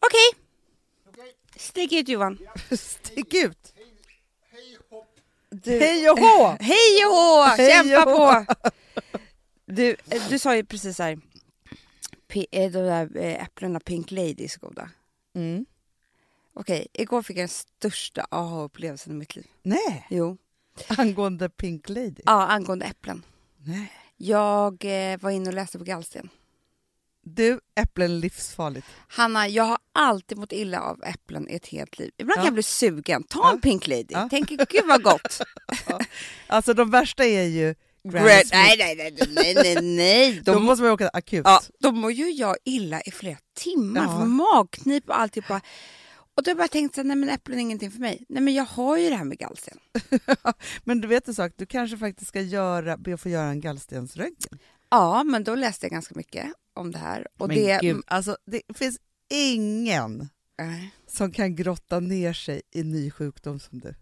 Okej. Stick ut Johan. Stick ut! Du, Hej och hå! Hej och hå! Kämpa på! Du, du sa ju precis så här, eh, de där eh, äpplena Pink Lady är så goda. Mm. Okej, igår fick jag den största aha-upplevelsen i mitt liv. Nej, Jo. angående Pink Lady. Ja, angående äpplen. Nej. Jag eh, var inne och läste på gallsten. Du, äpplen är livsfarligt. Hanna, jag har alltid mått illa av äpplen i ett helt liv. Ibland kan Ja. jag bli sugen. Ta Ja. en Pink Lady. Ja. Tänk, gud vad gott. Alltså de värsta är ju. Nej, nej, nej, nej, nej, nej. Då De, måste man åka akut. ja, då mår ju jag illa i flera timmar. Ja. Magknip och alltihopa. Och då har jag bara tänkt så här, nej men äpplen är ingenting för mig. Nej men jag har ju det här med gallsten. Men du vet en sak, du kanske faktiskt ska göra, be att få göra en gallstensröntgen. Ja, men då läste jag ganska mycket om det här. Och Men det, gud, alltså det finns ingen Nej. som kan grotta ner sig i ny sjukdom som du.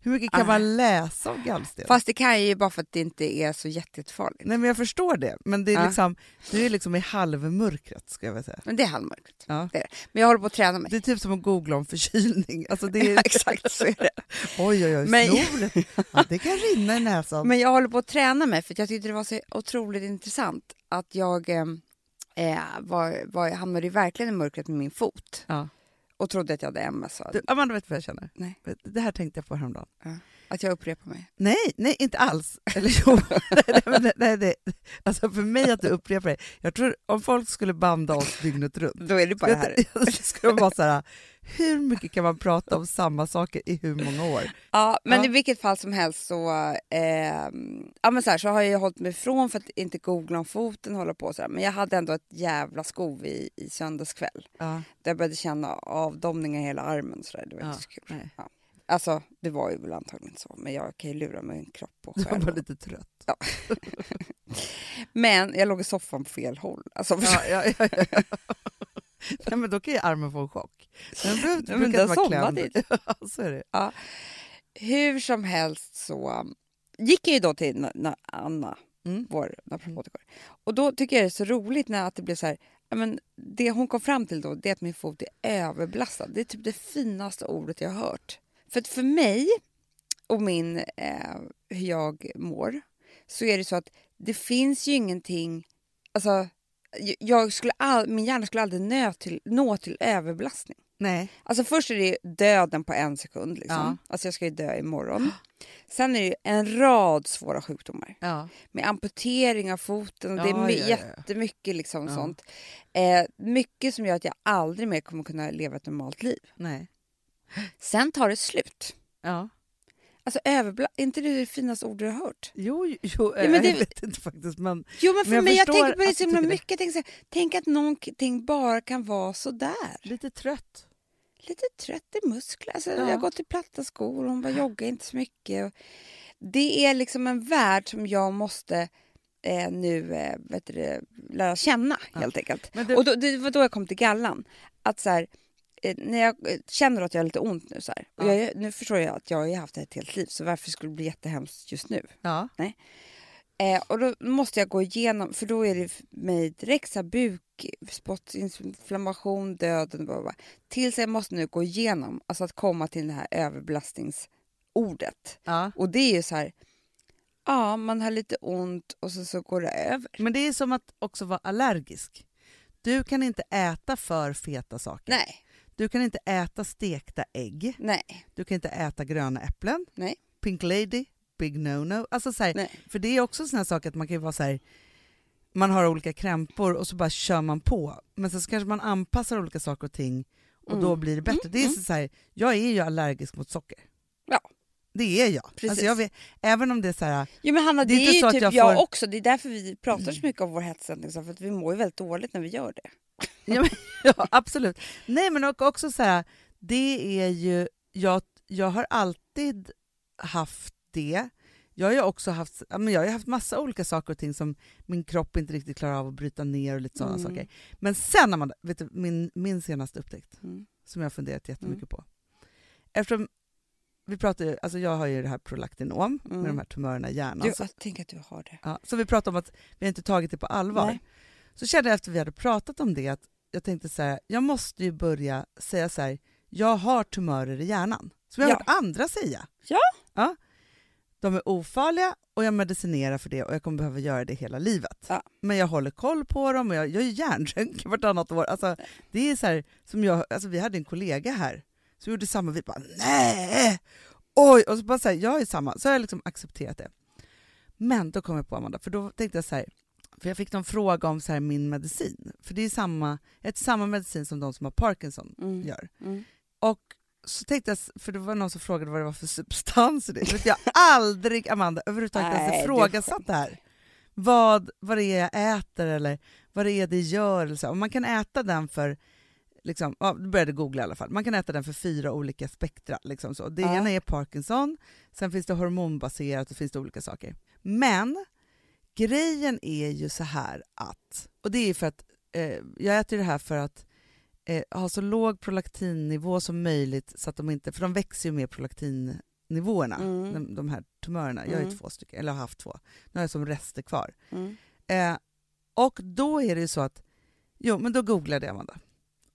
Hur mycket kan Ah. man läsa om gallsten? Fast det kan jag ju bara för att det inte är så jätte- jättefarligt. Nej men jag förstår det, men det är Ja. liksom, du är liksom i halvmörkret ska jag vilja säga. Men det är halvmörkt. Ja. Det är det. Men jag håller på att träna mig. Det är typ som att googla om förkylning. Alltså det är, Ja, exakt så är det. oj oj oj, Men- snoret. Ja, det kan rinna i näsan. Men jag håller på att träna mig för att jag tyckte det var så otroligt intressant att jag eh, eh, var, var, hamnade ju verkligen i mörkret med min fot Ja. och trodde att jag hade MS. Du, Amanda, vet du vad jag känner? Nej. Det här tänkte jag på häromdagen. Att jag upprepar mig. Nej, nej, inte alls. Eller jo, nej, nej, nej, nej. Alltså för mig att du upprepar det. Jag tror om folk skulle banda oss dygnet runt. Då är det bara det här. Skulle de vara så här, hur mycket kan man prata om samma saker i hur många år? Ja, men Ja. i vilket fall som helst så, eh, ja, men så, här, så har jag hållit mig ifrån för att inte googla om foten hålla på så här. Men jag hade ändå ett jävla skov i, i söndagskväll. Ja, Där jag började känna avdomningar i hela armen. Så där. Det var Ja, inte så kul. Ja. Alltså, det var ju väl antagligen så. Men jag kan ju lura min kropp på du var själv. lite trött. Men jag låg i soffan på fel håll. Alltså, Ja, ja, ja, ja. Nej, men då kan ju armen få en chock. Den Ja, brukar den inte vara klämd. Ja, så är det. Hur som helst så um, gick jag ju då till Na- Na- Anna, Mm. vår naprapatikor. Och då tycker jag det är så roligt när att det blir så här, ja, men det hon kom fram till då det är att min fot är överbelastad. Det är typ det finaste ordet jag har hört. För för mig och min, eh, hur jag mår så är det så att det finns ju ingenting, alltså jag skulle all, min hjärna skulle aldrig nå till, nå till överbelastning. Nej. Alltså först är det döden på en sekund. Liksom. Ja. Alltså jag ska ju dö imorgon. Sen är det en rad svåra sjukdomar. Ja. Med amputering av foten och det är Ja, my- ja, ja, ja. jättemycket liksom Ja. sånt. Eh, mycket som gör att jag aldrig mer kommer kunna leva ett normalt liv. Nej. Sen tar det slut. Ja. Alltså överbla- är inte det det finaste ordet jag har hört? Jo, jo men jag det- vet inte faktiskt. Men Jo men för Men jag mig, jag tänker på det så du himla mycket. Jag tänker, så här, tänk att någonting bara kan vara så där. lite trött. lite trött i muskler. Alltså, Ja. Jag har gått i platta skor och hon bara joggar inte så mycket. Och det är liksom en värld som jag måste eh, nu eh, vet du, lära känna helt enkelt. Men du- Och då, det var då jag kom till gallan. Att så här, när jag eh, känner att jag har lite ont nu så här, Ja. jag, nu förstår jag att jag har haft det ett helt liv så varför skulle det bli jättehemskt just nu? Ja. Eh, och då måste jag gå igenom, för då är det för mig direkt så här bukspottinflammation, döden, bla, bla, bla. tills jag måste nu gå igenom, alltså att komma till det här överbelastningsordet. ja. Och det är ju så här, ja man har lite ont och så, så går det över. Men det är som att också vara allergisk. Du kan inte äta för feta saker. Nej, Du kan inte äta stekta ägg. nej, Du kan inte äta gröna äpplen. nej, Pink lady, big no-no. Alltså så här, nej. för det är också såna här saker att man kan vara så här, man har olika krämpor och så bara kör man på. Men sen så kanske man anpassar olika saker och ting och Mm. då blir det bättre. Mm, Det är mm. så här, jag är ju allergisk mot socker. Ja. Det är jag. Precis. Alltså jag vet, även om det är så här, Jo men Hanna, Det det, är är ju typ jag jag, får- också. Det är därför vi pratar så mycket om vår hetsättning, för att vi mår ju väldigt dåligt när vi gör det. Ja, men, ja, absolut. Nej, men också så här, det är ju, jag, jag har alltid haft det. Jag har också haft, men jag har haft massa olika saker och ting som min kropp inte riktigt klarar av att bryta ner och lite sådana Mm. saker. Men sen man, vet du, min, min senaste upptäckt Mm. som jag har funderat jättemycket på. Eftersom vi pratar ju, alltså jag har ju det här prolaktinom Mm. med de här tumörerna i hjärnan. Du, så, jag tänker att du har det. ja, så vi pratar om att vi inte tagit det på allvar. Nej. Så kände jag efter vi hade pratat om det att jag tänkte så här, jag måste ju börja säga så här, jag har tumörer i hjärnan. Som jag har Ja. hört andra säga. Ja. ja. De är ofarliga och jag medicinerar för det och jag kommer behöva göra det hela livet. Ja. Men jag håller koll på dem och jag, jag gör hjärnröntgen vartannat år. Alltså, det är så här, som jag, alltså, vi hade en kollega här som gjorde samma, vi bara nej! Oj! Och så bara så här, jag är samma, så har jag liksom accepterat det. Men då kom jag på Amanda, för då tänkte jag så här, för jag fick någon fråga om så här, min medicin. För det är samma, ett samma medicin som de som har Parkinson Mm. gör. Mm. Och så tänkte jag, för det var någon som frågade vad det var för substans i det. Vet Jag aldrig, Amanda, överhuvudtaget Nej, ens ifrågasatt det här. Vad, vad det är jag äter eller vad det är det gör. Eller så. Och man kan äta den för, liksom, ja, började googla i alla fall, man kan äta den för fyra olika spektra. Liksom så. Det Ja. ena är Parkinson, sen finns det hormonbaserat och finns det olika saker. Men grejen är ju så här att, och det är för att eh, jag äter det här för att eh, ha så låg prolaktinnivå som möjligt så att de inte, för de växer ju med prolaktinnivåerna, Mm. de, de här tumörerna. Jag har ju Mm. två stycken, eller har haft två. Nu har jag som rester kvar. Mm. Eh, och då är det ju så att, jo men då googlade jag Amanda.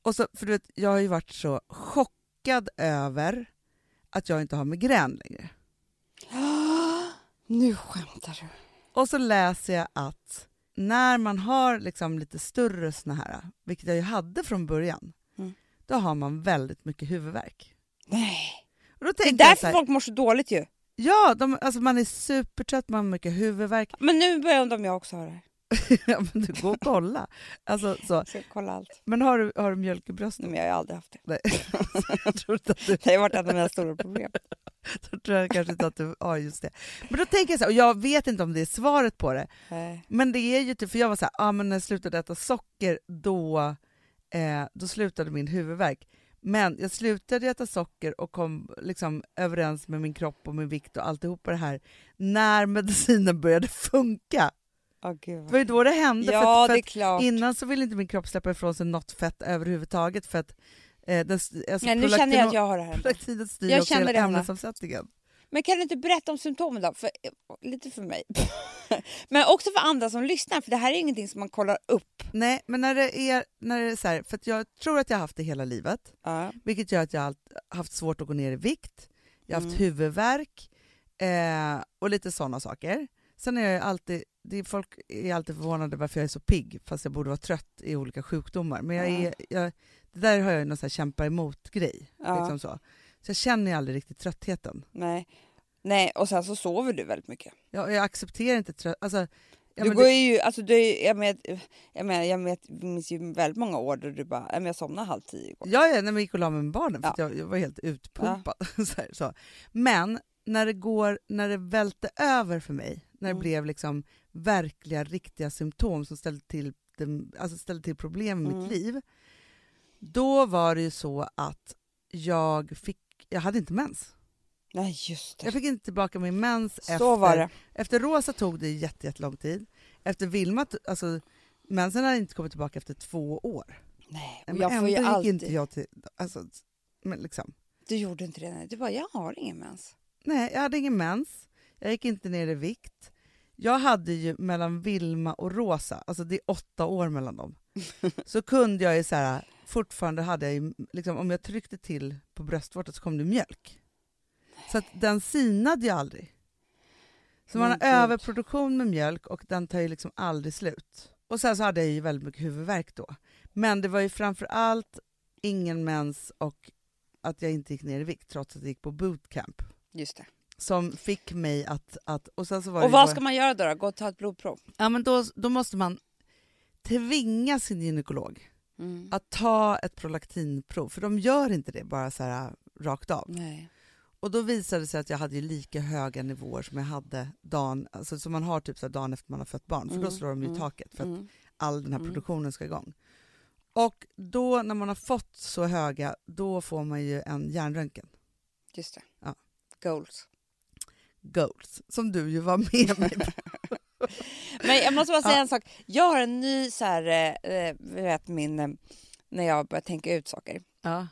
Och så, för du vet, jag har ju varit så chockad över att jag inte har migrän längre. Nu skämtar du. Och så läser jag att när man har liksom lite större såna här, vilket jag ju hade från början, Mm. då har man väldigt mycket huvudvärk. Nej. Och då Det är därför här, folk mår så dåligt ju. ja, de, alltså man är supertrött, man har mycket huvudvärk. Men nu börjar jag undra om jag också har det. ja, men du, gå och kolla. Alltså, så. Jag ska kolla allt. Men har du, har du mjölk i bröstet? Nej, men jag har aldrig haft det. Nej. jag tror inte att du Det har varit ett av mina stora problem. då tror jag kanske inte att du har just det. Men då tänker jag så här, och jag vet inte om det är svaret på det, Nej. men det är ju typ, för jag var så här, ah, men när jag slutade äta socker, då, eh, då slutade min huvudvärk. Men jag slutade äta socker och kom liksom överens med min kropp och min vikt och alltihopa det här när medicinen började funka. Åh, gud. Det var ju då det hände. Ja, för att, för att innan så ville inte min kropp släppa ifrån sig något fett överhuvudtaget för att eh, den, alltså Nej, nu känner jag att jag har det här. styr Jag också hela ämnesomsättningen. Men kan du inte berätta om symptomen då? För, lite för mig. Men också för andra som lyssnar, för det här är ingenting som man kollar upp. Nej, men när det är, när det är så här, för jag tror att jag har haft det hela livet, Ja. vilket gör att jag har haft svårt att gå ner i vikt, jag har haft Mm. huvudvärk eh, och lite sådana saker. Sen är jag alltid, är, folk är alltid förvånade varför jag är så pigg, fast jag borde vara trött i olika sjukdomar. Men jag Ja. är, jag, det där har jag någon så här kämpa emot-grej. Ja. Liksom så. så jag känner aldrig riktigt tröttheten. Nej. Nej, och sen så sover du väldigt mycket. Jag, jag accepterar inte trött... Alltså, ja, du går det, ju, alltså du, är- jag, med, jag, menar, jag vet, minns ju väldigt många år då du bara, "Nej, men jag somnade halv tio igår. Ja, ja, när vi gick och la mig med barnen, för Ja. jag, jag var helt utpumpad. Så här, så. Men när det, går, när det välte över för mig, när det Mm. blev liksom verkliga, riktiga symptom som ställde till, dem- alltså ställde till problem i Mm. mitt liv, då var det ju så att jag fick, jag hade inte mens. Nej, just det. Jag fick inte tillbaka min mens så efter, var det. efter Rosa tog det jätte, jättelång tid. Efter Vilma, alltså mensen hade inte kommit tillbaka efter två år. Nej, och Men jag ändå gick alltid... inte jag till, alltså, men liksom. Du gjorde inte det? Nej. Du bara, jag har ingen mens. Nej, jag hade ingen mens. Jag gick inte ner i vikt. Jag hade ju mellan Vilma och Rosa, alltså det är åtta år mellan dem, så kunde jag ju så här, fortfarande hade jag liksom, om jag tryckte till på bröstvårtan så kom det mjölk. Så att den sinade ju aldrig. Så man har gud. överproduktion med mjölk och den tar ju liksom aldrig slut. Och sen så hade jag ju väldigt mycket huvudvärk då. Men det var ju framför allt ingen mens och att jag inte gick ner i vikt trots att jag gick på bootcamp Just det. Som fick mig att... att och sen så var Och vad bara- ska man göra då? då? Gå och ta ett blodprov? Ja, men då, då måste man tvinga sin gynekolog Mm. att ta ett prolaktinprov, för de gör inte det bara så här rakt av. Nej. Och då visade det sig att jag hade lika höga nivåer som jag hade dagen, alltså som man har typ så dagen efter man har fött barn, för då Mm, slår de ju i mm, taket för att Mm. all den här Mm. produktionen ska igång. Och då när man har fått så höga, då får man ju en hjärnröntgen, Just det. Ja. Goals. Goals, som du ju var med mig på. Men jag måste bara säga Ja. en sak. Jag har en ny så här, eh, eh, vet min, eh, när jag börjar tänka ut saker. Ja,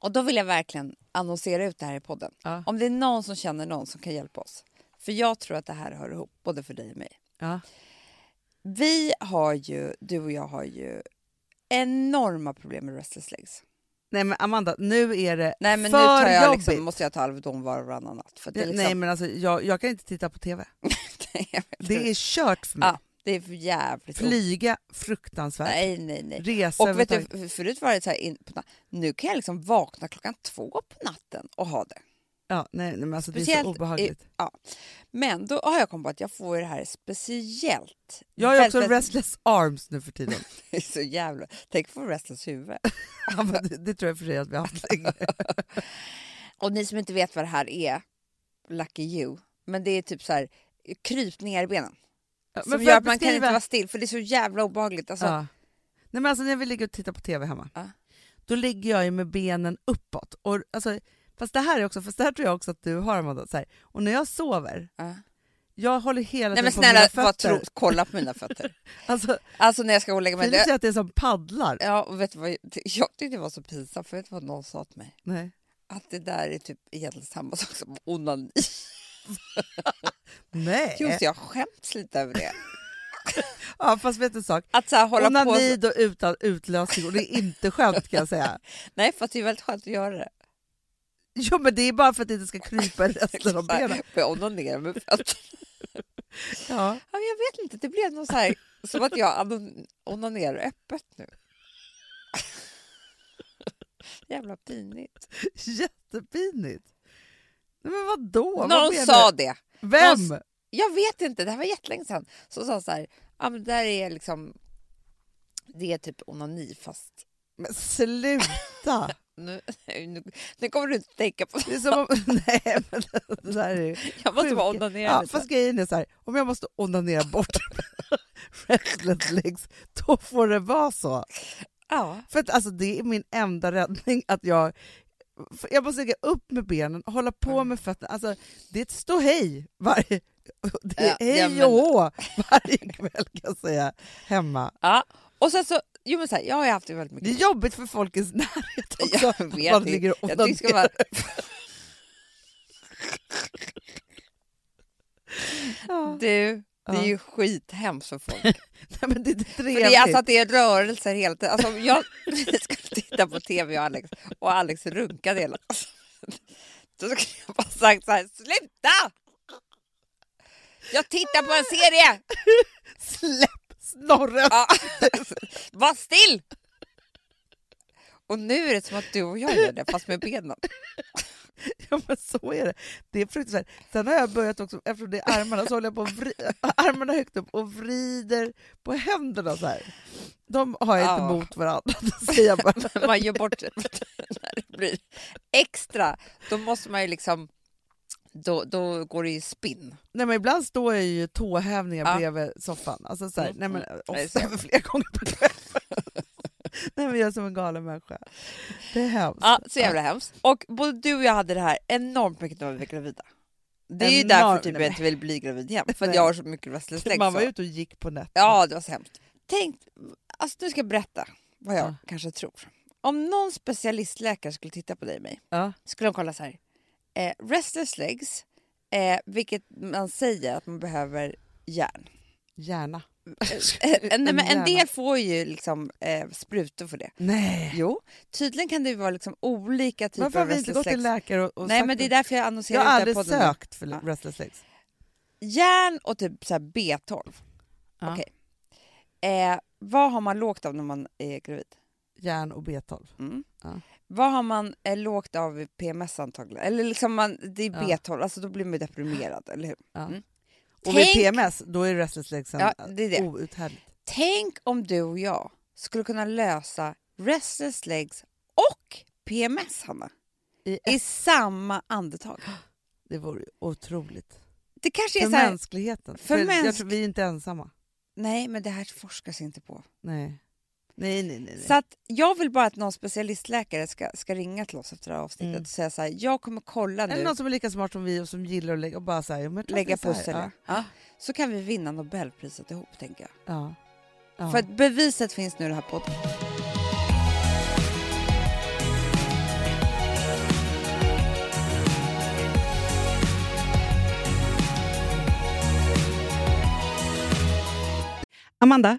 Och då vill jag verkligen annonsera ut det här i podden. ja, Om det är någon som känner någon som kan hjälpa oss. För jag tror att det här hör ihop, både för dig och mig. ja. Vi har ju, du och jag har ju enorma problem med restless legs. Nej men Amanda, nu är det Nej men för nu tar jag jobbigt. liksom, måste jag ta Alvedon var och varannan natt. För det, är liksom, Nej men alltså jag, jag kan inte titta på TV. Nej, Det är kört för mig. Ja, det är jävligt Flyga fruktansvärt. Nej, nej, nej. Resa Och vet du, förut var det så här, in på, nu kan jag liksom vakna klockan två på natten och ha det. Ja, nej, nej, men alltså, det är Speciellt så obehagligt. I, ja. Men då har jag kommit på att jag får det här speciellt. Jag har ju också väldigt- restless arms nu för tiden. Det är så jävla... Tänk på restless huvud. Ja, det, det tror jag för sig att vi har haft länge. Och ni som inte vet vad det här är, lucky you. Men det är typ så här krypningar i benen. Ja, som gör att man kan beskriva- inte vara still för det är så jävla obehagligt. Alltså, Ja. Nej, men alltså, när vi ligger och tittar på TV hemma, Ja. då ligger jag ju med benen uppåt. Och, alltså, fast det här är också, fast det här tror jag också att du har Amanda. Så här. Och när jag sover, ja. jag håller hela Nej tiden men på snälla, mina vad fötter. tro, kolla på mina fötter. Alltså, Alltså när jag ska gå och lägga mig. Det, säga att det är som paddlar? ja, och vet du vad, jag tyckte det var så pinsamt, för vet du vad någon sa till mig? Nej. Att det där är typ egentligen samma sak som onani. Nej. Just jag skämts lite över det. Ja, fast vet du en sak? Att så här, hålla på... Onani Så, då utan utlösning och det är inte skönt kan jag säga. nej, fast det är väldigt skönt att göra det. Jo men det är bara för att det inte ska krypa i resten av benen. Får jag onanera med fötterna? Ja. Ja, jag vet inte, det blev något så här, som att jag onanerar öppet nu. Jävla pinigt. Jättepinigt. Men vadå? Vad Någon menar sa det. Vem? någon- Jag vet inte, det här var jättelänge sedan. Så sa så här, ja men där är liksom, det är typ onani fast Men sluta! Nu, nu, nu kommer du inte tänka på Det som om... Nej men det där är Jag måste bara onanera Ja, lite. fast grejen är så här, om jag måste onanera bort restless legs, då får det vara så. Ja. För att alltså, det är min enda räddning att jag jag måste lägga upp med benen hålla på Mm. med fötterna. Alltså, det är ett ståhej varje... Det är Ja, hej och hå varje kväll kan jag säga, hemma. ja. Och sen så, jo men så här, jag har haft det väldigt Det är mycket. jobbigt för folkets närhet också. Jag vet Man ligger och Jag tycker. Ja. Du, det är ju skithemskt för folk. Nej, men det är För det är alltså att det är rörelser hela tiden. Alltså, jag skulle titta på tv och Alex och Alex runkade hela Då skulle jag bara sagt så här, sluta! Jag tittar på en serie! Släpp snorren! Ja. Var still! Och nu är det som att du och jag gör det, fast med benen. Ja men så är det. Det är fruktansvärt. Sen har jag börjat också, eftersom det är armarna, så håller jag på att vri, armarna högt upp och vrider på händerna så här. De har jag inte Ja. mot varandra, säger jag bara. Man gör bort det när det blir extra. Då måste man ju liksom... Då, då går det i spinn. Nej, men ibland står jag ju tåhävningar Ja. bredvid soffan. Alltså så här, Mm, nej, men, mm. Ofta så. för flera gånger kväll. nej, men jag är som en galen människa. Det är hemskt. Ja, så jävla hemskt. Och både du och jag hade det här enormt mycket när vi var gravida. Det är ju Enormt. därför typ jag inte vill bli gravid igen, för jag har så mycket restless legs. Man var så. ute och gick på nätterna. Ja, det var så hemskt. Tänk, alltså nu ska jag berätta vad jag Ja. kanske tror. Om någon specialistläkare skulle titta på dig och mig, Ja. skulle de kolla så här. Eh, restless legs, eh, vilket man säger att man behöver järn. Gärna. Eh, nej, men en del får ju liksom eh, sprutor för det. Nej. Jo, tydligen kan det vara liksom olika typer Varför har av vi inte restless gått till legs. läkare och, och Nej, men det är därför jag Jag annonserar har ut aldrig sökt för Ja. restless legs. Järn och typ så här B12. Ja. Okej. Eh, vad har man lågt av när man är gravid? Järn och B12. Mm. Ja. Vad har man eh, lågt av i PMS antagligen? Eller liksom man, det är Ja. B12, alltså då blir man deprimerad, eller hur? Ja. Mm. Och vid Tänk- PMS, då är restless legs Ja, det är det. outhärdligt. Tänk om du och jag skulle kunna lösa restless legs och PMS, Hanna, I i samma andetag. Det vore otroligt. Det kanske är För så här, mänskligheten. för För jag mänsk- tror vi är inte ensamma. nej men det här forskas inte på. Nej. Nej, nej, nej. nej. Så att jag vill bara att någon specialistläkare ska, ska ringa till oss efter det här avsnittet Mm. och säga så här, jag kommer kolla Eller nu, någon som är lika smart som vi och som gillar att lägga och bara säga, men klart lägga så pussel, här. ja. Ja. så kan vi vinna Nobelpriset ihop tänker jag. Ja. Ja. För att beviset finns nu i den här podden. Amanda,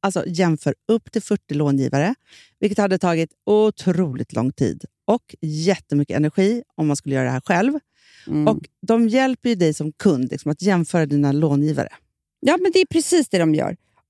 alltså, jämför upp till 40 långivare, vilket hade tagit otroligt lång tid och jättemycket energi om man skulle göra det här själv. Mm. Och De hjälper ju dig som kund liksom, att jämföra dina långivare. Ja, men det är precis det de gör.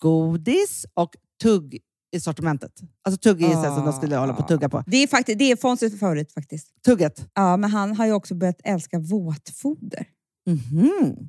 godis och tugg i sortimentet. Alltså tugg är ah. som de skulle hålla på att tugga på. Det är, faktiskt, det är Fonzies favorit faktiskt. Tugget. Ja, men han har ju också börjat älska våtfoder. Mhm.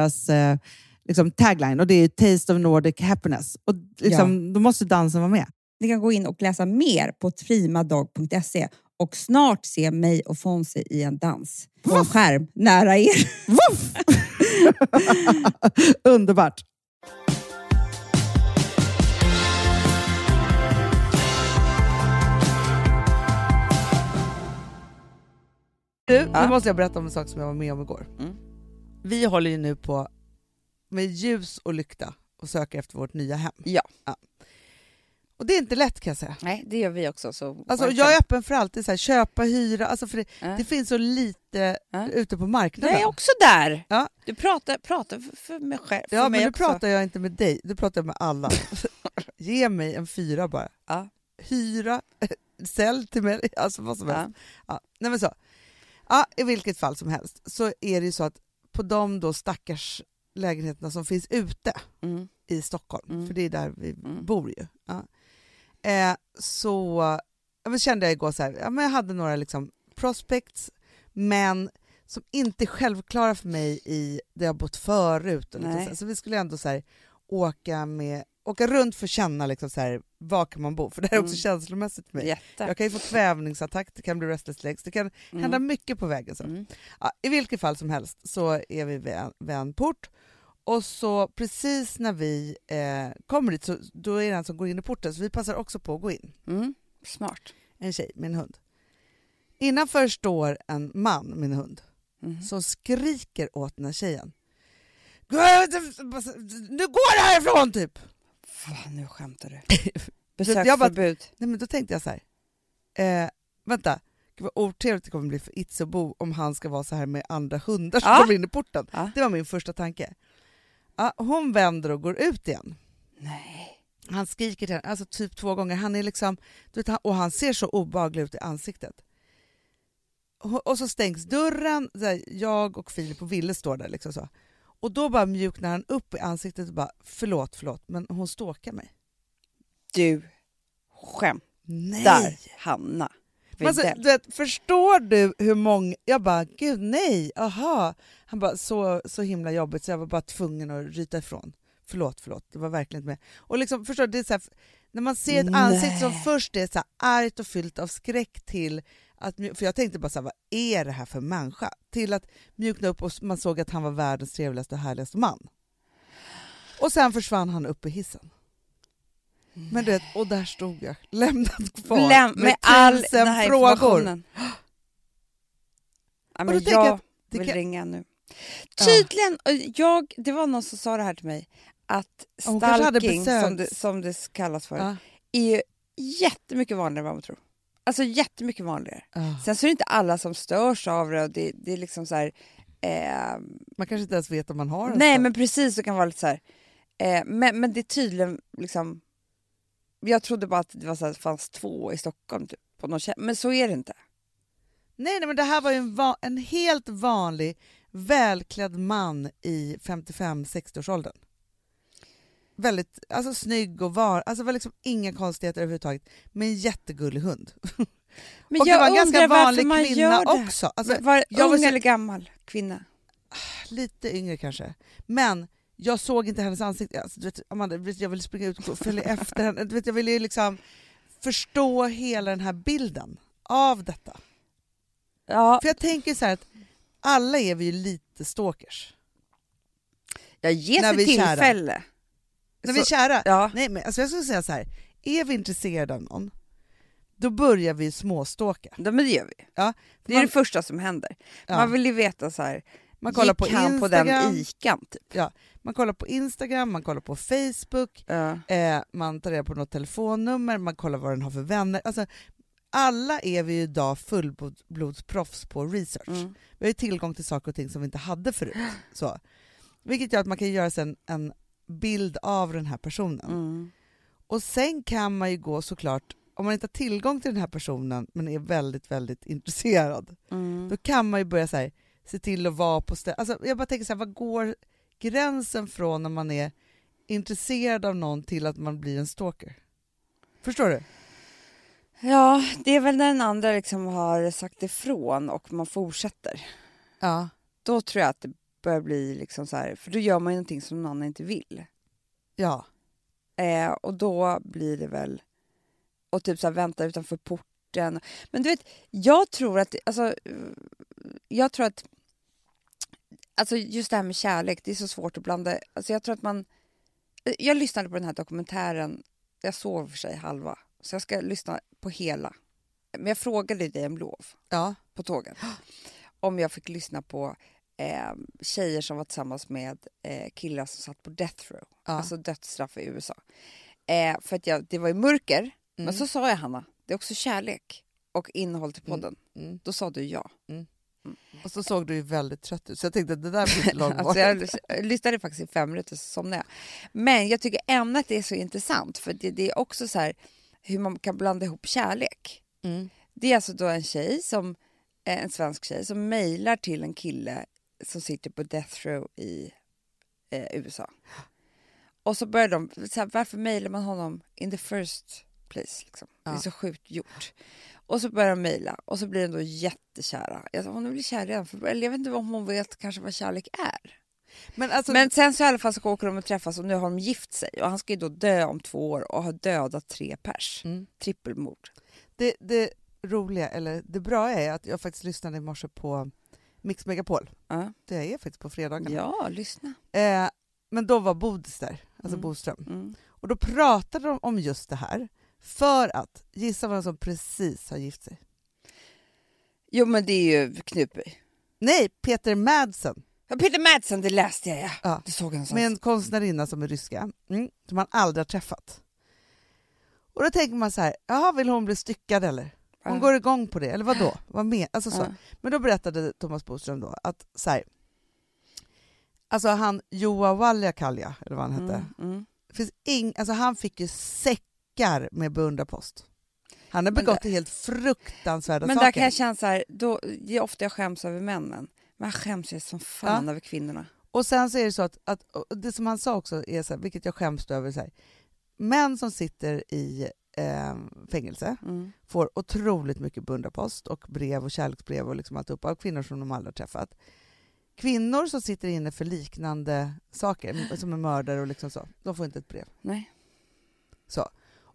deras eh, liksom tagline och det är Taste of Nordic Happiness. Och liksom, Då måste dansen vara med. Ni kan gå in och läsa mer på primadog.se och snart se mig och Fonzie i en dans på en skärm nära er. Underbart! Du, Ja. nu måste jag berätta om en sak som jag var med om igår. Mm. Vi håller ju nu på med ljus och lykta och söker efter vårt nya hem. Ja. Och det är inte lätt kan jag säga. Nej, det gör vi också. Så Alltså, jag är öppen för allt, det så här, köpa, hyra, alltså för det, Ja. det finns så lite Ja. ute på Jag marknaden. är också där. Ja. Du pratar, pratar för, för mig själv. För Ja, mig men nu pratar jag inte med dig, du pratar jag med alla. Ge mig en fyra bara. Ja. Hyra, sälj till mig, alltså vad som Ja. helst. Ja. Nej, men så. Ja, I vilket fall som helst så är det ju så att på de då stackars lägenheterna som finns ute Mm. i Stockholm, Mm. för det är där vi Mm. bor ju. Ja. Eh, så ja, men kände jag igår så här, ja, men jag hade några liksom prospects, men som inte är självklara för mig i där jag bott förut. Och så, så vi skulle ändå så här, åka, med, åka runt för att känna liksom så här, var kan man bo, för det här är också Mm. känslomässigt för mig. Jätte. Jag kan ju få kvävningsattack, det kan bli restless legs, det kan Mm. hända mycket på vägen. Så. Mm. Ja, I vilket fall som helst så är vi vid en, vid en port och så precis när vi eh, kommer dit så då är det en som går in i porten så vi passar också på att gå in. Mm. Smart. En tjej med en hund. Innanför står en man, min hund, Mhm. som skriker åt den här tjejen. Nu går du härifrån typ! Fan, nu skämtar du. bara- Besöksförbud. Nej, men då tänkte jag så här. Eh, vänta, Gud vad otrevligt det kommer bli för Itzebo om han ska vara så här med andra hundar som Ja. kommer in i porten. Ja. Det var min första tanke. Ja, hon vänder och går ut igen. Nej. Han skriker till henne, alltså typ två gånger. Han är liksom, du vet, och han ser så obehaglig ut i ansiktet. Och, och så stängs dörren, här, jag och Filip och Ville står där. Liksom så. Och då bara mjuknar han upp i ansiktet och bara förlåt, förlåt, men hon stalkar mig. Du skämtar, Nej! Hanna. Alltså, vet, förstår du hur många... Jag bara, gud nej, aha. Han bara, så, så himla jobbigt så jag var bara tvungen att ryta ifrån. Förlåt, förlåt, det var verkligen inte med. Och liksom, förstår du, det är så här, när man ser ett Nej. ansikte som först är så här argt och fyllt av skräck till att, för jag tänkte bara så här, vad är det här för människa? Till att mjukna upp och man såg att han var världens trevligaste och härligaste man. Och sen försvann han upp i hissen. Men du vet, och där stod jag, lämnad kvar Läm- med all tusen den här frågor. informationen. Ja, då men jag jag att det vill kan- ringa nu. Tydligen, och jag, det var någon som sa det här till mig, att stalking, som det, som det kallas för, Ja. är ju jättemycket vanligare än vad man tror. Alltså jättemycket vanligare. Ja. Sen så är det inte alla som störs av det och det, det är liksom så här... Eh, Man kanske inte ens vet om man har en nej men precis, så kan vara lite så här. Eh, men, men det är tydligen liksom... Jag trodde bara att det var så här, fanns två i Stockholm, typ, på någon, men så är det inte. nej, nej, men det här var ju en, va- en helt vanlig välklädd man i 55-60-årsåldern. Väldigt alltså, snygg och var, alltså var liksom inga konstigheter överhuvudtaget, med en jättegullig hund. Men och det jag var en ganska vanlig man kvinna gör det. också. Alltså, var det jag ung var så- eller gammal kvinna? lite yngre kanske. Men jag såg inte hennes ansikte. Alltså, du vet, Amanda, jag ville springa ut och följa efter henne. Du vet, jag ville ju liksom förstå hela den här bilden av detta. Ja, För jag tänker så här att alla är vi ju lite stalkers. när ett vi är kära. När vi är kära. Ja, Nej, men alltså jag skulle säga så här. Är vi intresserade av någon, då börjar vi småstalka. det, men det gör vi. Ja, Det är man- det första som händer. Ja. Man vill ju veta så här, Man kollar på gick han på den ikan typ? man kollar på Instagram, man kollar på Facebook, Ja. eh, man tar reda på något telefonnummer, man kollar vad den har för vänner. Alltså, alla är vi idag fullblodsproffs på research. Mm. Vi har ju tillgång till saker och ting som vi inte hade förut. Så. Vilket gör att man kan göra en, en bild av den här personen. Mm. Och sen kan man ju gå såklart, om man inte har tillgång till den här personen men är väldigt, väldigt intresserad, Mm. då kan man ju börja så här, se till att vara på ställen. Alltså, jag bara tänker så här, vad går gränsen från när man är intresserad av någon till att man blir en stalker? Förstår du? Ja, det är väl när den andra liksom har sagt ifrån och man fortsätter. Ja. Då tror jag att det börjar bli liksom så här, för då gör man ju någonting som någon annan inte vill. Ja. Eh, och då blir det väl, och typ så här, vänta utanför porten. Men du vet, jag tror att, alltså, eh, jag tror att, alltså just det här med kärlek, det är så svårt att blanda, alltså jag tror att man, eh, jag lyssnade på den här dokumentären, jag sov för sig halva, så jag ska lyssna på hela. Men jag frågade dig om lov Ja. på tåget. Om jag fick lyssna på eh, tjejer som var tillsammans med eh, killar som satt på death row, ja. alltså dödsstraff i USA. Eh, för att jag, det var ju mörker, Mm. men så sa jag Hanna, det är också kärlek och innehåll till podden. Mm. Då sa du ja. Och så såg du ju väldigt trött ut, så jag tänkte att det där blir inte långvarigt. Alltså jag, lyssnade faktiskt i fem minuter så somnade jag. Men jag tycker ämnet är så intressant för det, det är också så här hur man kan blanda ihop kärlek. Mm. Det är alltså då en tjej, som, eh, en svensk tjej som mejlar till en kille som sitter på death row i eh, USA. Och så börjar de, så här, varför mejlar man honom in the first place? Liksom? Det är Ja. så sjukt gjort. Och så börjar de mejla och så blir de då jättekära. Jag sa, hon blir kär redan, för, eller jag vet inte om hon vet kanske vad kärlek är. Men alltså, Men sen så i alla fall så åker de och träffas och nu har de gift sig och han ska ju då dö om två år och har dödat tre pers. mm. Trippelmord. det, det roliga, eller det bra är att jag faktiskt lyssnade i morse på Mix Megapol. Ja, Det är faktiskt på fredagarna. ja lyssna. Eh, men då var Bodis där, alltså Mm. Boström. Mm. Och då pratade de om just det här. För att, gissa vem som precis har gift sig? Jo men det är ju Knutby. Nej, Peter Madsen. Ja, Peter Madsen, det läste jag ja. Ja. Det såg jag någonstans. med en konstnärinna som är ryska, mm, som man aldrig har träffat. Och då tänker man så här, jaha, vill hon bli styckad eller? Hon Ja. går igång på det, eller vad då? Vad med? Alltså så. Ja. Men då berättade Thomas Bodström då att så här, alltså han Joa Valjakalja, eller vad han hette, Mm, mm. finns ing, alltså han fick ju säckar med beundrarpost. Han har Men begått helt fruktansvärda Men saker. där kan jag känna så här, då, det är ofta jag skäms över männen. Men jag skäms ju som fan över kvinnorna. Och sen så är det så att, att det som han sa också, är så här, vilket jag skäms över, så här, män som sitter i eh, fängelse Mm. får otroligt mycket beundrarpost och brev och kärleksbrev och liksom alltihop av kvinnor som de aldrig har träffat. Kvinnor som sitter inne för liknande saker, som är mördare och liksom så, de får inte ett brev. Nej. Så.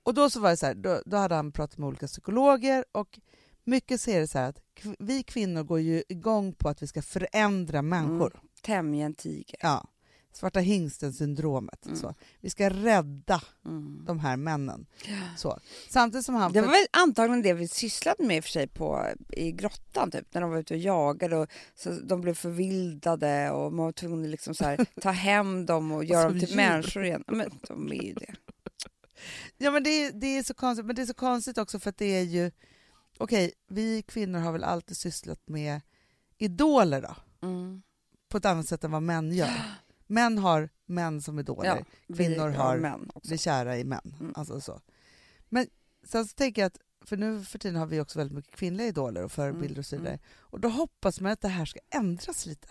Och då så var det så här, då, då hade han pratat med olika psykologer och mycket så är det så att vi kvinnor går ju igång på att vi ska förändra människor. Tämja en tiger. Ja. Svarta hingsten-syndromet. Mm. Så. Vi ska rädda Mm. de här männen. Så. Samtidigt som han... Det var väl antagligen det vi sysslade med i för sig på, i grottan typ, när de var ute och jagade och så de blev förvildade och man var tvungen att liksom så här, ta hem dem och göra dem till djur. människor igen. Men de är ju det. Ja men det, är- det är så konstigt, men det är så konstigt också för att det är ju... Okej, vi kvinnor har väl alltid sysslat med idoler då, Mm. på ett annat sätt än vad män gör. Män har män som idoler, vi- kvinnor ja, har också. blir kära i män. Mm. Alltså så. Men sen så tänker jag att, för nu för tiden har vi också väldigt mycket kvinnliga idoler och förebilder och så vidare. Mm. Och då hoppas man att det här ska ändras lite.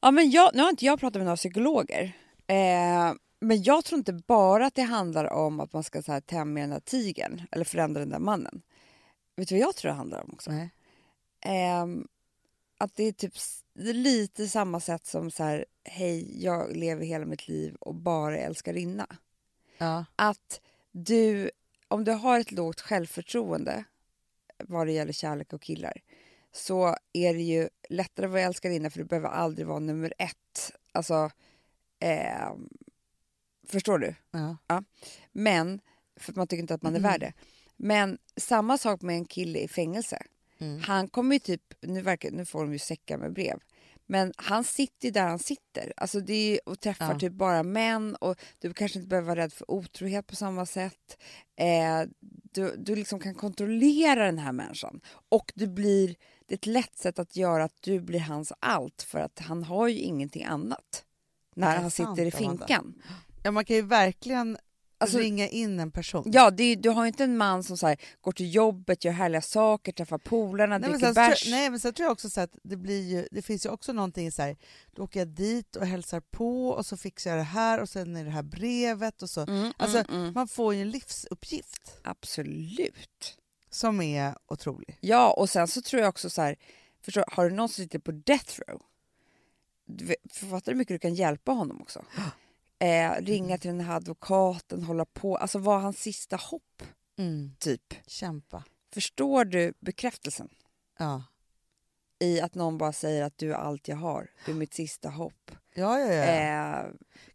Ja, men jag, nu har inte jag pratat med några psykologer. Eh, men jag tror inte bara att det handlar om att man ska så här, tämja den där tigern eller förändra den där mannen. Vet du vad jag tror det handlar om också? Ehm, att det är typ är lite samma sätt som så här, hej, jag lever hela mitt liv och bara älskarinna. Ja. Att du, om du har ett lågt självförtroende vad det gäller kärlek och killar så är det ju lättare att vara älskarinna för du behöver aldrig vara nummer ett. Alltså, ehm, förstår du? Ja. Men, för man tycker inte att man är Mm. värd det. Men samma sak med en kille i fängelse. Mm. Han kommer ju typ, nu, verkar, nu får de ju säckar med brev, men han sitter ju där han sitter. Alltså det är, och träffar Ja. typ bara män och du kanske inte behöver vara rädd för otrohet på samma sätt. Eh, du, du liksom kan kontrollera den här människan och du blir, det är ett lätt sätt att göra att du blir hans allt för att han har ju ingenting annat när han sant, sitter i Amanda. finkan. ja, man kan ju verkligen Alltså- ringa in en person. Ja, är, du har ju inte en man som så här, går till jobbet, gör härliga saker, träffar polarna, Nej dricker bärs. nej men sen tror jag också så att det blir ju, det finns ju också någonting så här, då åker jag dit och hälsar på och så fixar jag det här och sen är det här brevet och så. Mm, Alltså, mm, mm. Man får ju en livsuppgift Absolut. som är otrolig. Ja, och sen så tror jag också så här, förstår, har du någon som sitter på death row, du vet- fattar du hur mycket du kan hjälpa honom också? Eh, ringa till den här advokaten, hålla på, alltså vara hans sista hopp, typ. Kämpa. Förstår du bekräftelsen Ja. i att någon bara säger att du är allt jag har, du är mitt sista hopp. Ja, ja, ja. Eh,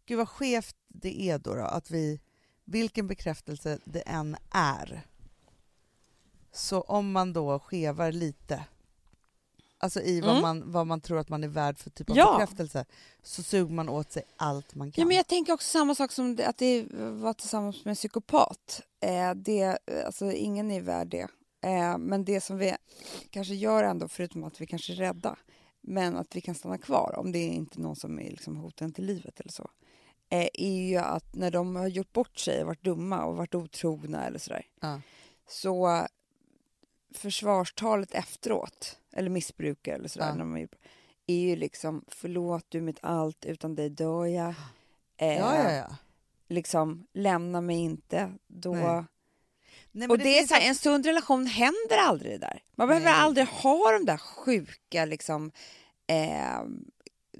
Gud vad skevt det är då, då att vi, vilken bekräftelse det än är, så om man då skevar lite, alltså i vad, Mm. man, vad man tror att man är värd för typ av Ja. bekräftelse, så suger man åt sig allt man kan. Ja, men jag tänker också samma sak som att det var tillsammans med en psykopat. Eh, det, eh, alltså, ingen är värd det. Eh, men det som vi kanske gör ändå, förutom att vi kanske är rädda, men att vi kan stanna kvar om det är inte någon som är liksom hoten till livet eller så, eh, är ju att när de har gjort bort sig, varit dumma och varit otrogna eller sådär, Ja. så försvarstalet efteråt, eller missbrukare eller sådär, Ja. när de är, är ju liksom förlåt du är mitt allt, utan dig dör jag. Eh, ja, ja, ja. liksom lämna mig inte. Då... Nej. Nej, och det, är finns så här, en sund relation händer aldrig det där. Man behöver Nej. aldrig ha de där sjuka liksom eh,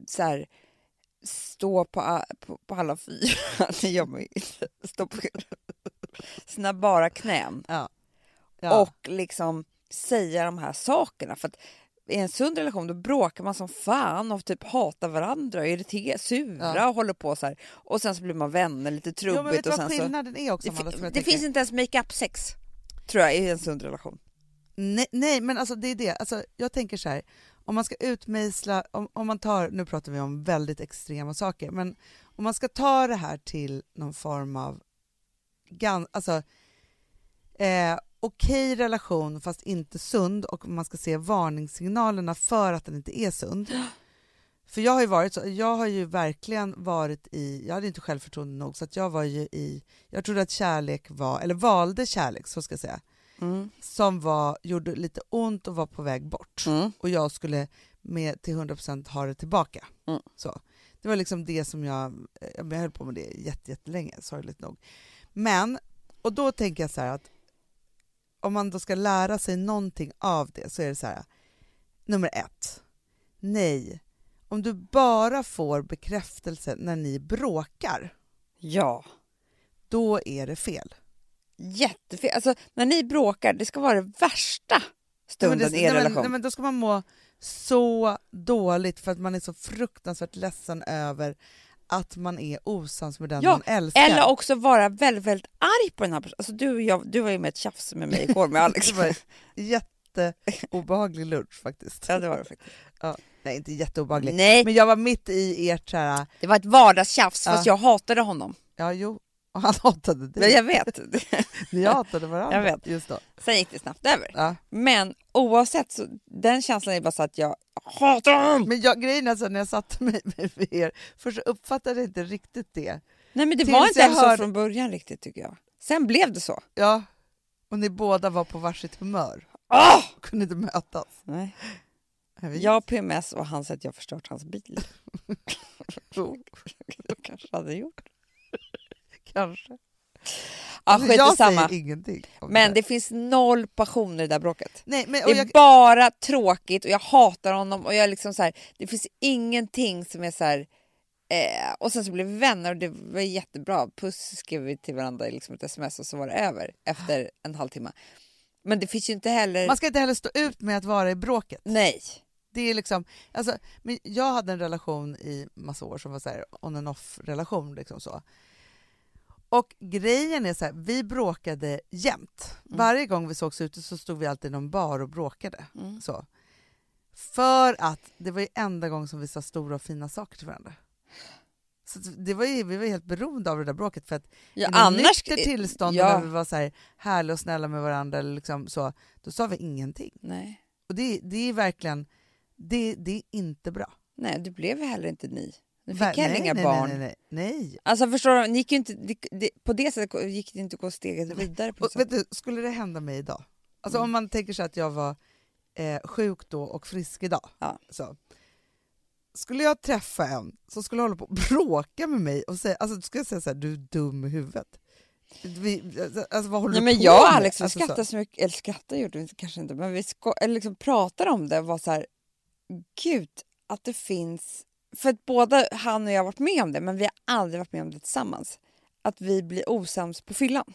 så här, stå på, på, på alla fyra. det gör man ju inte. Stå på sina bara knän Ja. Ja. och liksom säga de här sakerna. För att i en sund relation då bråkar man som fan och typ hatar varandra och är sura Ja. och håller på så här. Och sen så blir man vänner lite trubbigt. jo, vet och vad sen så... skillnaden är också? Det, Amanda, det tänker? finns inte ens make-up sex, tror jag, i en sund relation. Nej, nej, men alltså det är det. Alltså, jag tänker så här, om man ska utmejsla, om, om man tar, nu pratar vi om väldigt extrema saker, men om man ska ta det här till någon form av, gan, alltså, eh, okej relation fast inte sund och man ska se varningssignalerna för att den inte är sund. För jag har ju varit så, jag har ju verkligen varit i, jag hade inte självförtroende nog så att jag var ju i, jag trodde att kärlek var, eller valde kärlek så ska jag säga, Mm. som var, gjorde lite ont och var på väg bort. Mm. Och jag skulle med till 100% ha det tillbaka. Mm. Så. Det var liksom det som jag, jag höll på med det jätte, jättelänge, sorgligt nog. Men, och då tänker jag så här att om man då ska lära sig någonting av det så är det så här, nummer ett, nej, om du bara får bekräftelse när ni bråkar, Ja. då är det fel. Jättefel. Alltså, när ni bråkar, det ska vara det värsta stunden men det, i er nej, men, relation. nej, men då ska man må så dåligt för att man är så fruktansvärt ledsen över att man är osams med den Ja, man älskar. Eller också vara väldigt, väldigt arg på den här personen. Alltså, du, och jag, du var ju med ett tjafs med mig igår med Alex. jätteobehaglig lunch faktiskt. ja, det var det faktiskt. Nej, inte jätteobehaglig. Nej, Men jag var mitt i ert så här, det var ett vardagstjafs Ja. fast jag hatade honom. ja jo, och han hatade Men dig. jag vet. Ni hatade varandra. Jag vet. Just då. Sen gick det snabbt över. Ja. Men oavsett, så, den känslan är bara så att jag hatar honom. Men jag, grejen är så när jag satte mig med er, för så uppfattade jag inte riktigt det. Nej men det Tills var inte ens så hörde- från början riktigt tycker jag. Sen blev det så. Ja, och ni båda var på varsitt humör. Åh! Kunde inte mötas. Nej. Jag har PMS och han säger att jag har förstört hans bil. Oh, Jag kanske hade gjort. Kanske. Ja, Alltså, skit jag samma. säger ingenting. Men det. det finns noll passion i det där bråket. Nej, men, Det är jag, bara tråkigt och jag hatar honom och jag är liksom så här, det finns ingenting som är så här, eh, och sen så blev vi vänner och det var jättebra. Puss skrev vi till varandra i liksom ett sms och så var det över efter en halvtimme. Men det finns ju inte heller... man ska inte heller stå ut med att vara i bråket. Nej. Det är liksom, alltså, men jag hade en relation i massa år som var så här on and off relation. Liksom så. Och grejen är så här, vi bråkade jämt. Mm. Varje gång vi sågs ute så stod vi alltid i någon bar och bråkade. Mm. Så. För att det var ju enda gången som vi sa stora och fina saker till varandra. Så det var ju, vi var helt beroende av det där bråket för att Ja, i annars... nyktert tillstånd ja. när vi var så här härliga och snälla med varandra, eller liksom så, då sa vi ingenting. Nej. Och det, det är verkligen, det, det är inte bra. Nej, det blev heller inte ni. Ni fick heller inga nej, barn. Nej, nej, nej. Alltså förstår du, gick inte, det, det, på det sättet gick det inte att gå steget vidare. På Och, vet du, skulle det hända mig idag, alltså Mm. om man tänker sig att jag var eh, sjuk då och frisk idag, Ja. så, skulle jag träffa en som skulle hålla på och bråka med mig och säga, alltså skulle jag säga så här, du är dum i huvudet. Vi, alltså, vad håller Nej, du men på jag och med? Alex vi Alltså, så. skrattade så mycket, eller skrattade gjorde vi kanske inte, men vi sko- eller liksom pratade om det och var så här, gud att det finns, för att både han och jag har varit med om det, men vi har aldrig varit med om det tillsammans, att vi blir osams på fyllan.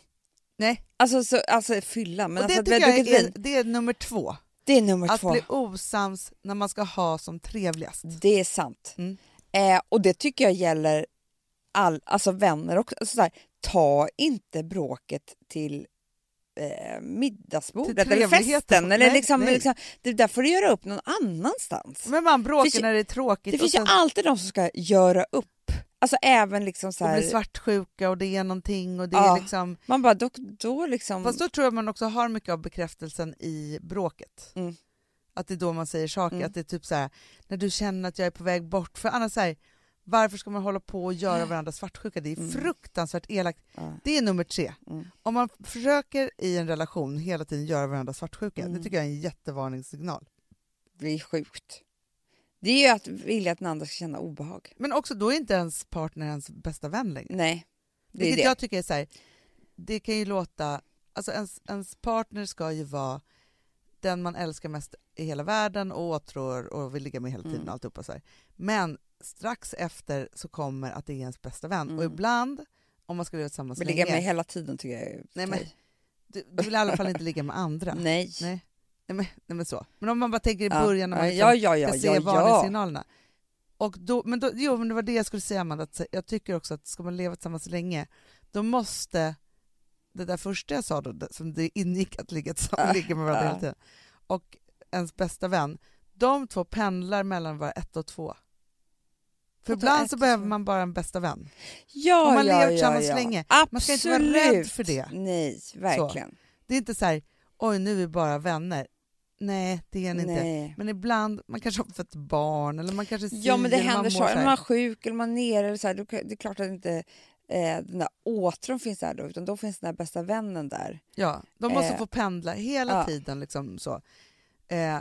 Nej, Alltså, så, alltså fylla, men och alltså det att vi har druckit vin, det är nummer två. det är nummer Att två. bli osams när man ska ha som trevligast. Det är sant. Mm. Eh, och det tycker jag gäller all, alltså vänner också. Alltså så här, ta inte bråket till eh, middagsbordet eller festen. Eller Nej, liksom, nej. liksom, det där får du göra upp någon annanstans. Men man bråkar Finns när det är tråkigt Det finns sen ju alltid de som ska göra upp. Alltså även liksom så här, blir svartsjuka och det är någonting och det Ja. är liksom... man bara då, då liksom... Fast då tror jag man också har mycket av bekräftelsen i bråket. Mm. Att det är då man säger saker, Mm. att det är typ så här, när du känner att jag är på väg bort. För annars så här, varför ska man hålla på och göra varandra svartsjuka? Det är Mm. fruktansvärt elakt. ja, Det är nummer tre. mm. Om man försöker i en relation hela tiden göra varandra svartsjuka, Mm. det tycker jag är en jättevarningssignal. Det är sjukt. Det är ju att vilja att den andra ska känna obehag. Men också då är inte ens partner ens bästa vän längre. Nej, det är Vilket det. jag tycker är så här, det kan ju låta, alltså ens, ens partner ska ju vara den man älskar mest i hela världen och åtrår och vill ligga med hela tiden Mm. och alltihopa så här. Men strax efter så kommer att det är ens bästa vän och Mm. ibland, om man ska leva tillsammans Men länge, ligga med hela tiden tycker jag är Nej, men- du, du vill i alla fall inte ligga med andra. Nej. Nej. Nej, men, nej men så. Men om man bara tänker i Ja. början när man liksom ja, ja, ja, ska se varningssignalerna. Och då, men då, jo, men det var det jag skulle säga Amanda, att jag tycker också att ska man leva tillsammans länge, då måste det där första jag sa då, som det ingick att ligga, tillsammans, Ah, ligga med varandra ah. hela tiden, och ens bästa vän, de två pendlar mellan att vara ett och två. För ibland så behöver man bara en bästa vän. Ja, Om man ja, lever ja, tillsammans ja. länge. Absolut. Man ska inte vara rädd för det. Nej, verkligen. Det är inte så här, oj nu är vi bara vänner. Nej, det är ni inte. Men ibland, man kanske har fått barn eller man kanske Ja, men det händer så. Är man sjuk eller man är nere, eller så här, det är klart att inte eh, den där åtron finns där då, utan då finns den där bästa vännen där. Ja, de måste Eh, få pendla hela ja. tiden. Liksom så. Eh,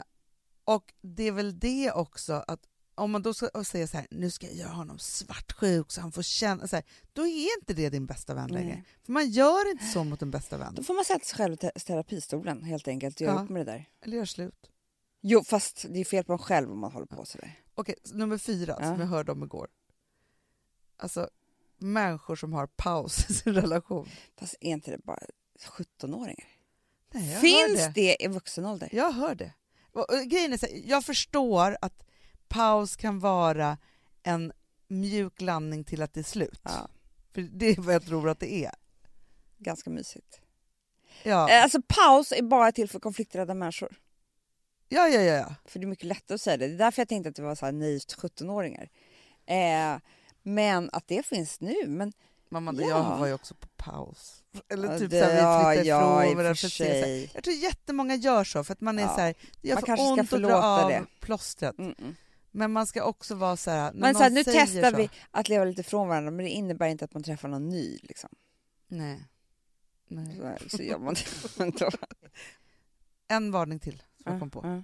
och det är väl det också, att om man då ska säga så här, nu ska jag göra honom svartsjuk så han får känna, så här, då är inte det din bästa vän längre. Nej. För man gör inte så mot en bästa vän. Då får man sätta sig själv i te- terapistolen helt enkelt och göra Ja. upp med det där. Eller gör slut. Jo, fast det är fel på en själv om man håller på sådär. Okej, så nummer fyra Ja. som jag hörde om igår. Alltså, människor som har paus i sin relation. Fast är inte det bara 17-åringar? Nej, jag hör Finns det. det i vuxen ålder? Jag hör det. Och, och, grejen är så här, jag förstår att paus kan vara en mjuk landning till att det är slut. Ja, För det är vad jag tror att det är. ganska mysigt. Ja, Eh, Alltså paus är bara till för konflikträdda människor. ja, ja. ja. För det är mycket lättare att säga det. Det är därför jag tänkte att det var så här naivt 17-åringar. Eh, men att det finns nu. Men Mamma, Ja. jag var ju också på paus. Eller Ja, typ det- så här, vi flyttar ja, ifrån och varandra för sig. Jag tror jättemånga gör så för att man är Ja. så här, gör Man för kanske ska ont att dra av det. plåstret. Mm -mm. Men man ska också vara så här, Men så här, nu testar så, vi att leva lite från varandra men det innebär inte att man träffar någon ny. Liksom. Nej. Nej. Så, här, så gör man det. En varning till som jag kom på. Ja.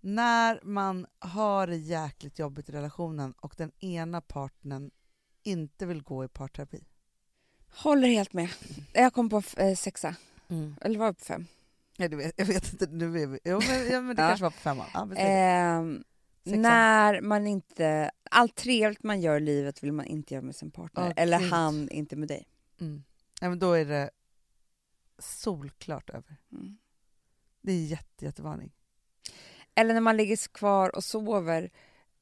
När man har det jäkligt jobbigt i relationen och den ena partnern inte vill gå i parterapi. Håller helt med. Jag kom på eh, sexa. Eller var jag på fem? Ja, du vet, jag vet inte, nu är vi, jo, men, ja, men det Ja. kanske var på femman. Ja, det. Sexan. när man inte... Allt trevligt man gör i livet vill man inte göra med sin partner. Åh, eller gud. han inte med dig. Mm. Ja, men då är det solklart över. Mm. Det är jätte, jättevarning. Eller när man ligger kvar och sover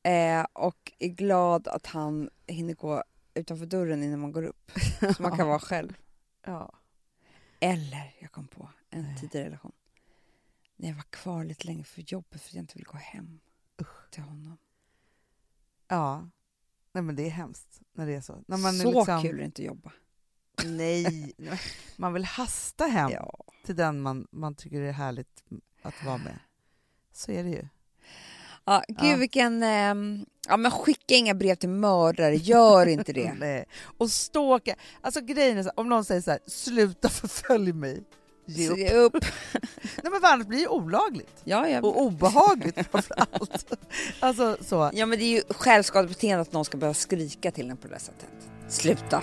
eh, och är glad att han hinner gå utanför dörren innan man går upp. Så man kan vara själv. Ja. Eller, jag kom på en tidigare relation. När jag var kvar lite länge för jobbet för att jag inte ville gå hem till honom. ja. Nej, men det är hemskt när det är så. När man så liksom, kul är inte jobba. Nej, man vill hasta hem Ja. till den man, man tycker är härligt att vara med. Så är det ju. Ja, gud Ja. vilken... ehm, ja, men skicka inga brev till mördare, gör inte det. Nej. Och stalka. Alltså grejen är så här, om någon säger så här, sluta förfölj mig. Ge upp. Se upp. Nej men annars blir det olagligt. Ja, ja. Och obehagligt framför allt. Alltså så. ja, men det är ju självskadebeteende att någon ska börja skrika till en på det sättet. Sluta.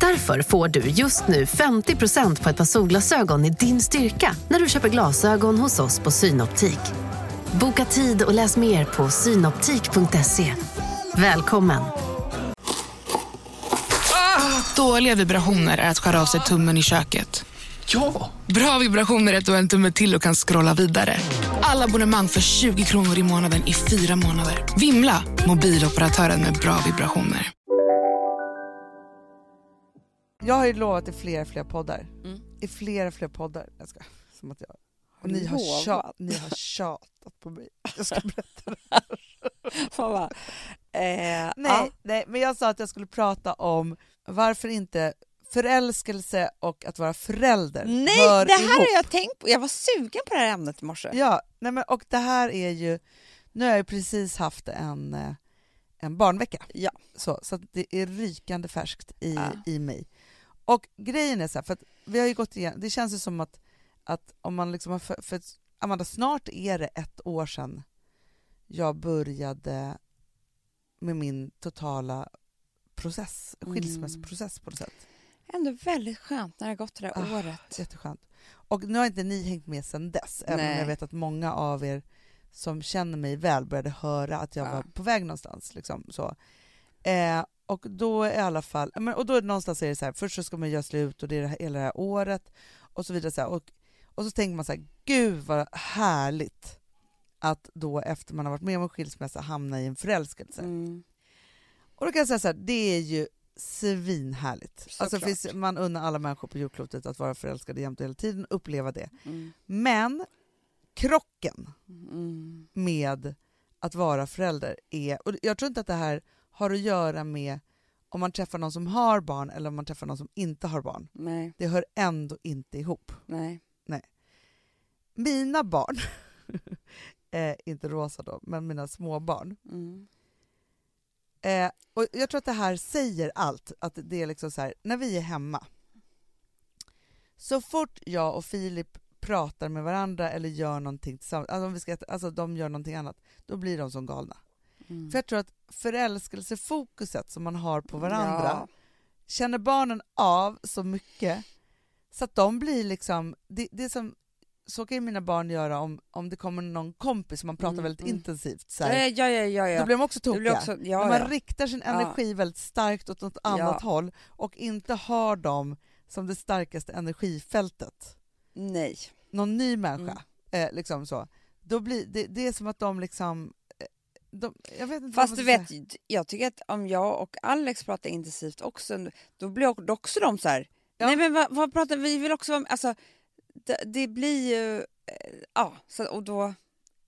Därför får du just nu 50% på ett par solglasögon i din styrka när du köper glasögon hos oss på Synoptik. Boka tid och läs mer på synoptik.se. Välkommen! Dåliga vibrationer är att skära av sig tummen i köket. Ja! Bra vibrationer är att du har en tumme till och kan scrolla vidare. Alla abonnemang för 20 kronor i månaden i fyra månader. Vimla! Mobiloperatören med bra vibrationer. Jag har ju lovat i flera, flera poddar. Mm. I flera, flera poddar. Jag ska, som att jag, och ni har, tjat, ni har tjatat på mig. Jag ska berätta det. Fan vad... Eh, Nej, ja. nej, men jag sa att jag skulle prata om varför inte förälskelse och att vara förälder Nej, hör det här ihop. har jag tänkt på. Jag var sugen på det här ämnet i morse. Ja, nej men, och det här är ju, nu har jag precis haft en, eh, en barnvecka, Ja. så, så det är rykande färskt i, Ja. i mig. Och grejen är så här, för att vi har ju gått igenom, det känns ju som att, att om man liksom har... För, för Amanda, snart är det ett år sedan jag började med min totala process, Mm. skilsmässoprocess på något sätt. Ändå väldigt skönt när det har gått det där Ah, året. Jätteskönt. Och nu har inte ni hängt med sedan dess, även om jag vet att många av er som känner mig väl började höra att jag Ja. var på väg någonstans. Liksom, så. Eh, och då är i alla fall, och då är det någonstans är det så här, först så ska man göra slut och det är det här, hela det här året och så vidare. Så här, och, och så tänker man så här, gud vad härligt att då efter man har varit med om en skilsmässa hamna i en förälskelse. Mm. Och då kan jag säga så här, det är ju svinhärligt. Alltså Såklart. finns, man unnar alla människor på jordklotet att vara förälskade jämt och hela tiden, uppleva det. Mm. Men krocken Mm. med att vara förälder är, och jag tror inte att det här har att göra med om man träffar någon som har barn eller om man träffar någon som inte har barn. Nej, Det hör ändå inte ihop. nej. Mina barn, eh, inte Rosa då, men mina småbarn, Mm. Eh, och jag tror att det här säger allt, att det är liksom så här, när vi är hemma, så fort jag och Filip pratar med varandra eller gör någonting tillsammans, alltså, om vi ska, alltså de gör någonting annat, då blir de som galna. Mm. För jag tror att förälskelsefokuset som man har på varandra Ja. känner barnen av så mycket så att de blir liksom, det, det som, så kan ju mina barn göra om, om det kommer någon kompis som man pratar Mm, väldigt mm. intensivt, så Ja, här, ja, ja, ja, ja. då blir de också tokiga. också, ja, man ja. riktar sin energi väldigt starkt åt något annat håll och inte har dem som det starkaste energifältet, Nej. någon ny människa, Mm. eh, liksom så, då blir det, det är som att de liksom... De, Fast du vet, säga. jag tycker att om jag och Alex pratar intensivt också, då blir också, också de så här. Ja. Nej men vad, vad pratar vi? vill också vara med." alltså det, det blir ju, eh, ja, så, och då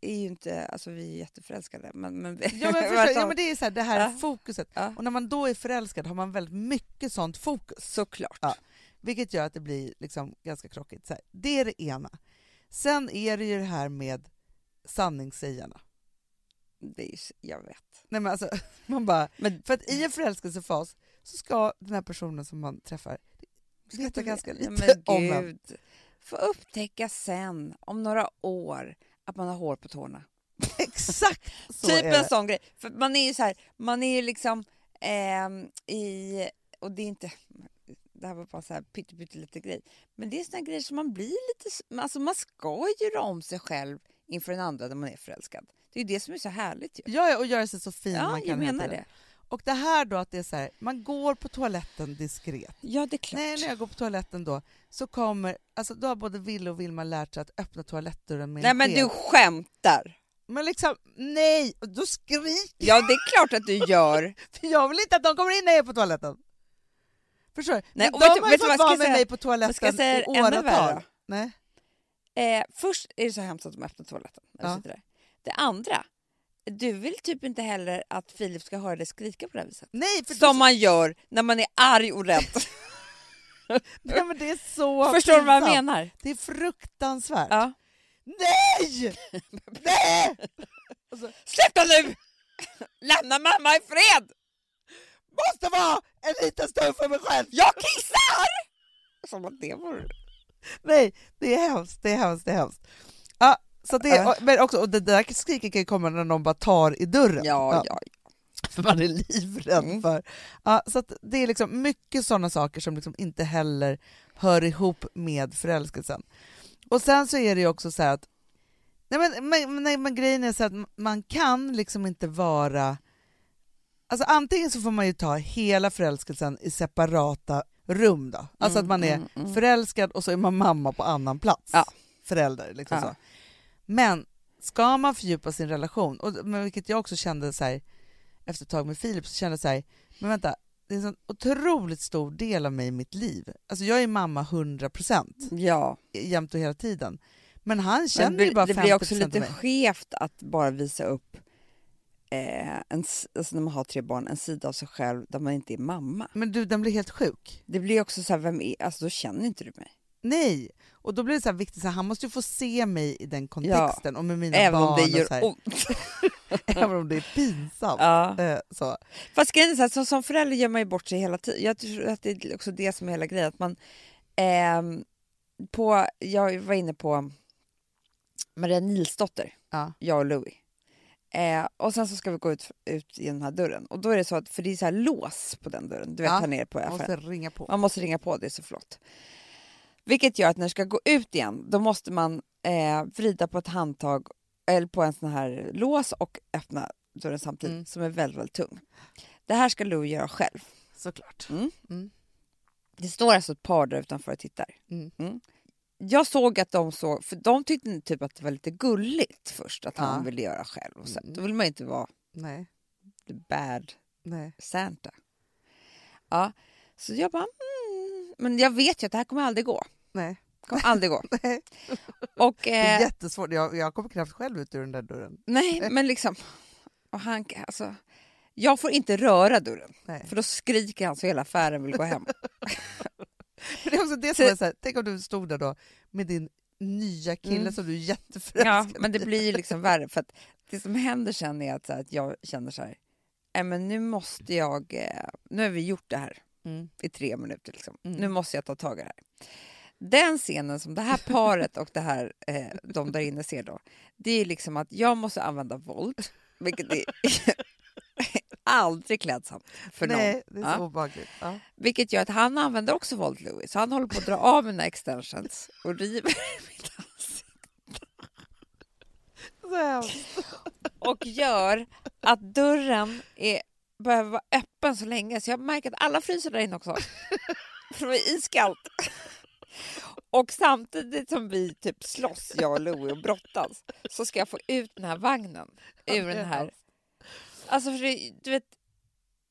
är ju inte, alltså vi är jätteförälskade men, men Ja men, förstår, ja, men det är så här, det här Ja. fokuset. Ja. Och när man då är förälskad har man väldigt mycket sånt fokus. Såklart. Ja. Vilket gör att det blir liksom ganska krockigt. Så här, det är det ena. Sen är det ju det här med sanningssägarna. Det är jag vet. Nej, men alltså, man bara, Men- för att i en förälskelsefas så ska den här personen som man träffar veta ganska lite men om en. Få upptäcka sen, om några år, att man har hår på tårna. Exakt så typ en sån grej. För man är ju så här, man är ju liksom ehm, i, och det är inte, det här var bara så här pytte, pytte lite grej. Men det är såna grejer som man blir lite, alltså man ska göra om sig själv inför den andra när man är förälskad. Det är ju det som är så härligt ju. Ja, och göra sig så fin Ja, man kan jag menar det. Och det här då att det är så här, man går på toaletten diskret. Ja, det är klart. Nej, när jag går på toaletten då så kommer, alltså då har både Ville och Vilma lärt sig att öppna toalettdörren med Nej en men du skämtar! Men liksom, nej! Då skriker Ja, det är klart att du gör. För jag vill inte att de kommer in när jag är på toaletten. Förstår du? Nej, Men de vet har ju fått vara jag med säga- mig på toaletten ska jag säga i åratal. Nej. Eh, först är det så hemskt att de öppnar toaletten. När Ja. sitter där. Det andra, du vill typ inte heller att Filip ska höra dig skrika på det här viset. Nej, för Som man gör när man är arg och rädd. nej, men det är så Förstår du vad jag menar? Det är fruktansvärt. Ja. Nej! nej! Sluta nu! Lämna mamma i fred! Måste vara en liten stund för mig själv! Jag kissar! Som att det vore... Nej, det är hemskt, det är hemskt, det är hemskt. Ja, så det, Ja. och, men också, och det där skriket kan ju komma när någon bara tar i dörren. Ja, ja. För man är livrädd Mm. för. Ja, så det är liksom mycket sådana saker som liksom inte heller hör ihop med förälskelsen. Och sen så är det ju också så här att nej men, men, nej, men grejen är så att man kan liksom inte vara... Alltså antingen så får man ju ta hela förälskelsen i separata rum då. Alltså Mm, att man är mm, mm. förälskad och så är man mamma på annan plats. Ja. Förälder liksom Ja. så. Men ska man fördjupa sin relation, och, men vilket jag också kände så här, efter ett tag med Filip, så kände jag så här, men vänta, det är en sån otroligt stor del av mig i mitt liv. Alltså jag är mamma 100% ja. jämt och hela tiden. Men han känner Men det, ju bara 50% det blir också lite skevt att bara visa upp eh, en, alltså när man har tre barn, en sida av sig själv där man inte är mamma. Men du, den blir helt sjuk. Det blir också så här, vem är, alltså då känner inte du mig. Nej! Och då blir det så viktigt, så här, han måste ju få se mig i den kontexten och med mina Även barn. om det gör här, ont. även om det är pinsamt. Ja. Eh, så. Fast grejen är så här, som, som förälder gör man ju bort sig hela tiden. Jag tror att det är också det som är hela grejen. Att man, ehm, på, jag var inne på Maria Nilsdotter, Ja. jag och Louis. Eh, och sen så ska vi gå ut, ut i den här dörren. Och då är det så att, för det är så här lås på den dörren, du vet Ja, här nere på Man affären. måste ringa på. Man måste ringa på, det är så flott. Vilket gör att när du ska gå ut igen, då måste man eh, vrida på ett handtag eller på en sån här lås och öppna dörren samtidigt, Mm. som är väldigt, väldigt tung. Det här ska Louis göra själv. Såklart. Mm. Mm. Det står alltså ett par där utanför och tittar. Mm. Jag såg att de såg, för de tyckte typ att det var lite gulligt först att han Ja. ville göra själv. Och sen, Mm. Då vill man ju inte vara Nej. the bad Nej. Santa. Ja, så jag bara, mm, men jag vet ju att det här kommer aldrig gå. Nej. kommer aldrig gå. Nej. Och, Det är eh, jättesvårt. Jag, jag kommer knappt själv ut ur den där dörren. nej, men liksom, och han, alltså, jag får inte röra dörren, Nej. för då skriker han så hela affären vill gå hem. Men det är också det som är så här, tänk om du stod där då med din nya kille Mm. som du är Ja, jätteförälskad men det blir liksom värre, för att det som händer sen är att, så här, att jag känner så här, "Nej, men nu måste jag, eh, nu har vi gjort det här Mm. i tre minuter, liksom. Mm. nu måste jag ta tag i det här. Den scenen som det här paret och det här, eh, de där inne ser då, det är liksom att jag måste använda våld, vilket är aldrig klädsamt för någon. Nej, det är Ja. så obehagligt. Ja. Vilket gör att han använder också våld, Louis. Så han håller på att dra av mina extensions och river mitt ansikte. Och gör att dörren är, behöver vara öppen så länge. Så jag märker att alla fryser där inne också. För det är iskallt. Och samtidigt som vi typ slåss, jag och Louis, och brottas så ska jag få ut den här vagnen ur den här. Alltså, för det, du vet,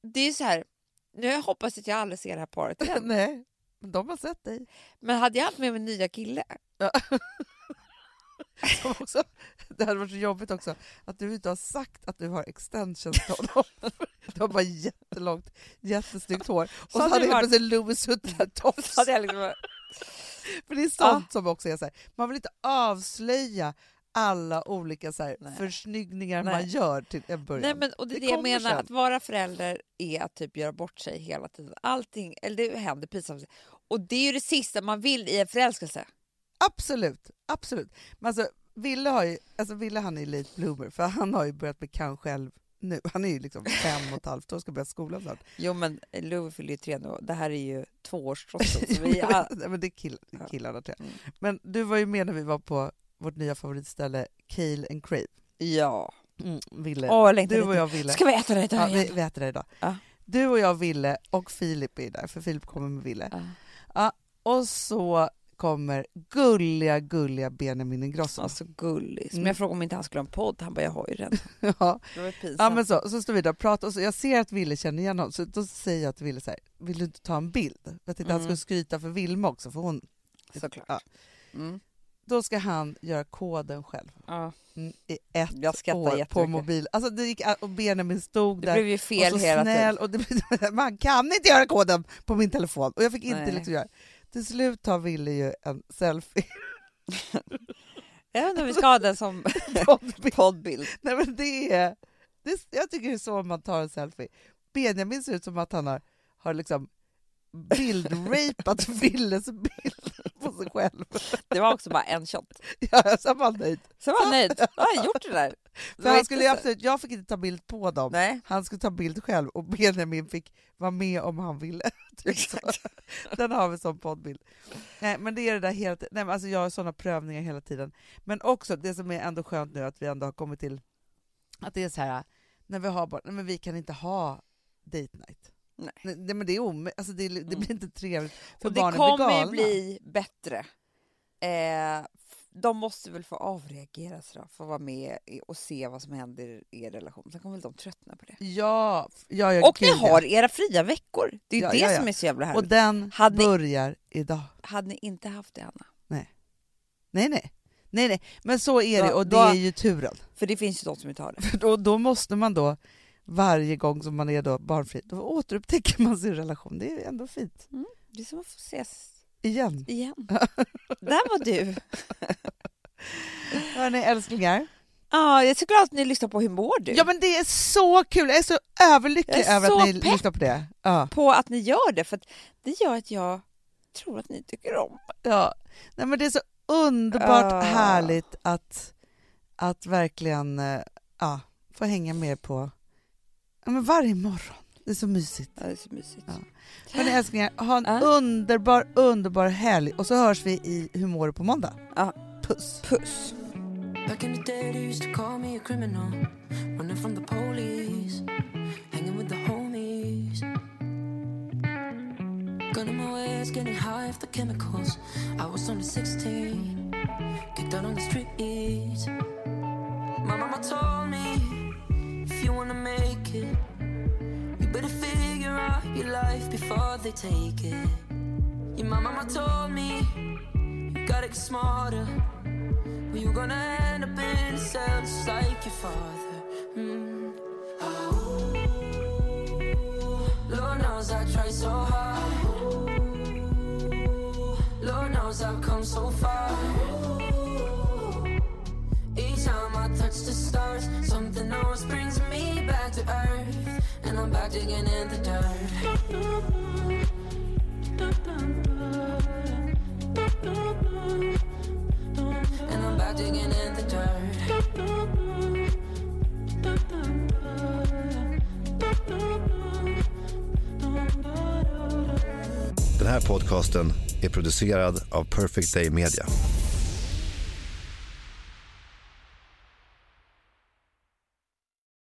det är så här. Nu hoppas jag att jag aldrig ser det här paret igen. Nej, men de har sett dig. Men hade jag haft med min nya kille, Som också, det hade varit så jobbigt också att du inte har sagt att du har extensions till honom. Du har bara jättelångt, jättesnyggt hår. Och så, hade hade varit- plötsligt Louis suttit där tofs. så hade jag liksom... För det är sånt som också är så här, man vill inte avslöja alla olika så här Nej. försnyggningar Nej. man gör till en början. Nej, men, och det är Det det, jag menar, sen. att vara förälder är att typ göra bort sig hela tiden. Allting, eller det händer pinsamt. Och det är ju det sista man vill i en förälskelse. Absolut, absolut. Men alltså, Ville, har ju, alltså Ville han är late bloomer för han har ju börjat med kan själv nu. Han är ju liksom fem och ett halvt år och ska börja skolan snart. Jo men Louie fyller ju tre nu det här är ju tvåårstrossen. vi men det är kill, Ja. killarna tror jag. Mm. Men du var ju med när vi var på vårt nya favoritställe Kale and Crave. ja. Ville. Åh, du lite. och jag Ville. Ska vi äta det Ja, idag vi, igen? vi äter det idag. Ja. Du och jag Ville och Filip är där för Filip kommer med Ville. Ja. Och så kommer gulliga, gulliga Benjamin Ingrosso. Alltså gullig. Som Mm. jag frågade om inte han skulle ha en podd. Han bara, jag har ju den. ja. Det var pinsamt. ja, men så, så står vi där och pratar och så, jag ser att Ville känner igen honom så då säger jag till Ville så här, vill du inte ta en bild? Jag tänkte han Mm. skulle skryta för Vilma också för hon, Såklart. Ja. Mm. då ska han göra koden själv Ja. mm, i ett år på mobil. Alltså det gick, och Benjamin stod Det där blev ju fel och så hela snäll tiden. och det, man kan inte göra koden på min telefon och jag fick inte Nej. liksom göra. Till slut tar Ville ju en selfie. Jag vet inte om vi ska ha den som Poddbild. poddbild. Nej men det är, det, jag tycker det är så man tar en selfie. Benjamin ser ut som att han har, har liksom bildrapat Villes bild på sig själv. Det var också bara en shot. Ja, så var han nöjd. Så var han nöjd. Jag har gjort det där. Det För han skulle absolut, jag fick inte ta bild på dem. Nej. Han skulle ta bild själv och Benjamin fick vara med om han ville. Typ så. Den har vi som poddbild. Nej, men det är det där hela. Nej, men alltså jag har sådana prövningar hela tiden. Men också det som är ändå skönt nu att vi ändå har kommit till att det är så här när vi har barn, men vi kan inte ha date night. Nej. Nej, men det är omö- alltså det, det blir inte trevligt för Och det barnen blir kommer ju galna. bli bättre. Eh, de måste väl få avreagera sig då, få vara med och se vad som händer i er relation. Sen kommer väl de tröttna på det. Ja, ja, ja Och ni gud, ja. har era fria veckor. Det är ju Ja, det ja, ja. som är så jävla Och härligt. den Hade ni- börjar idag. Hade ni inte haft det, Anna? Nej, nej. Nej, nej. Men så är det Då- och det då- är ju turen. För det finns ju de som inte har det. För då, då måste man då varje gång som man är då barnfri, då återupptäcker man sin relation. Det är ändå fint. Det är som att få ses Igen. igen. Där var du. Hörni älsklingar. Ja, jag är så glad att ni lyssnar på Hur mår du? Ja men det är så kul, jag är så överlycklig är över så att ni lyssnar på det. Ja. På att ni gör det, för det gör att jag tror att ni tycker om. Ja. Nej, men det är så underbart Ah. härligt att, att verkligen eh, ja, få hänga med på ja, men varje morgon. Det är så mysigt. Ja, det är så mysigt. Ja. Hörni älsklingar, ha en Ja. underbar, underbar helg och så hörs vi i Hur mår du på måndag. Ja. Puss! Puss. Back in the day, they used to call me a criminal. Running from the police, hanging with the homies. Gun in my waist, getting high off the chemicals. I was only 16, kicked out on the streets. My mama told me, if you wanna make it, better figure out your life before they take it. Your mama told me, you gotta get smarter. Well, you're gonna end up in a cell just like your father. Mm. Oh, Lord knows I tried so hard. Lord knows I've come so far. Each time I touch the stars, something always brings me back to earth. And I'm back digging in the dirt. And I'm back digging in the dirt. Den här podcasten är producerad av Perfect Day Media.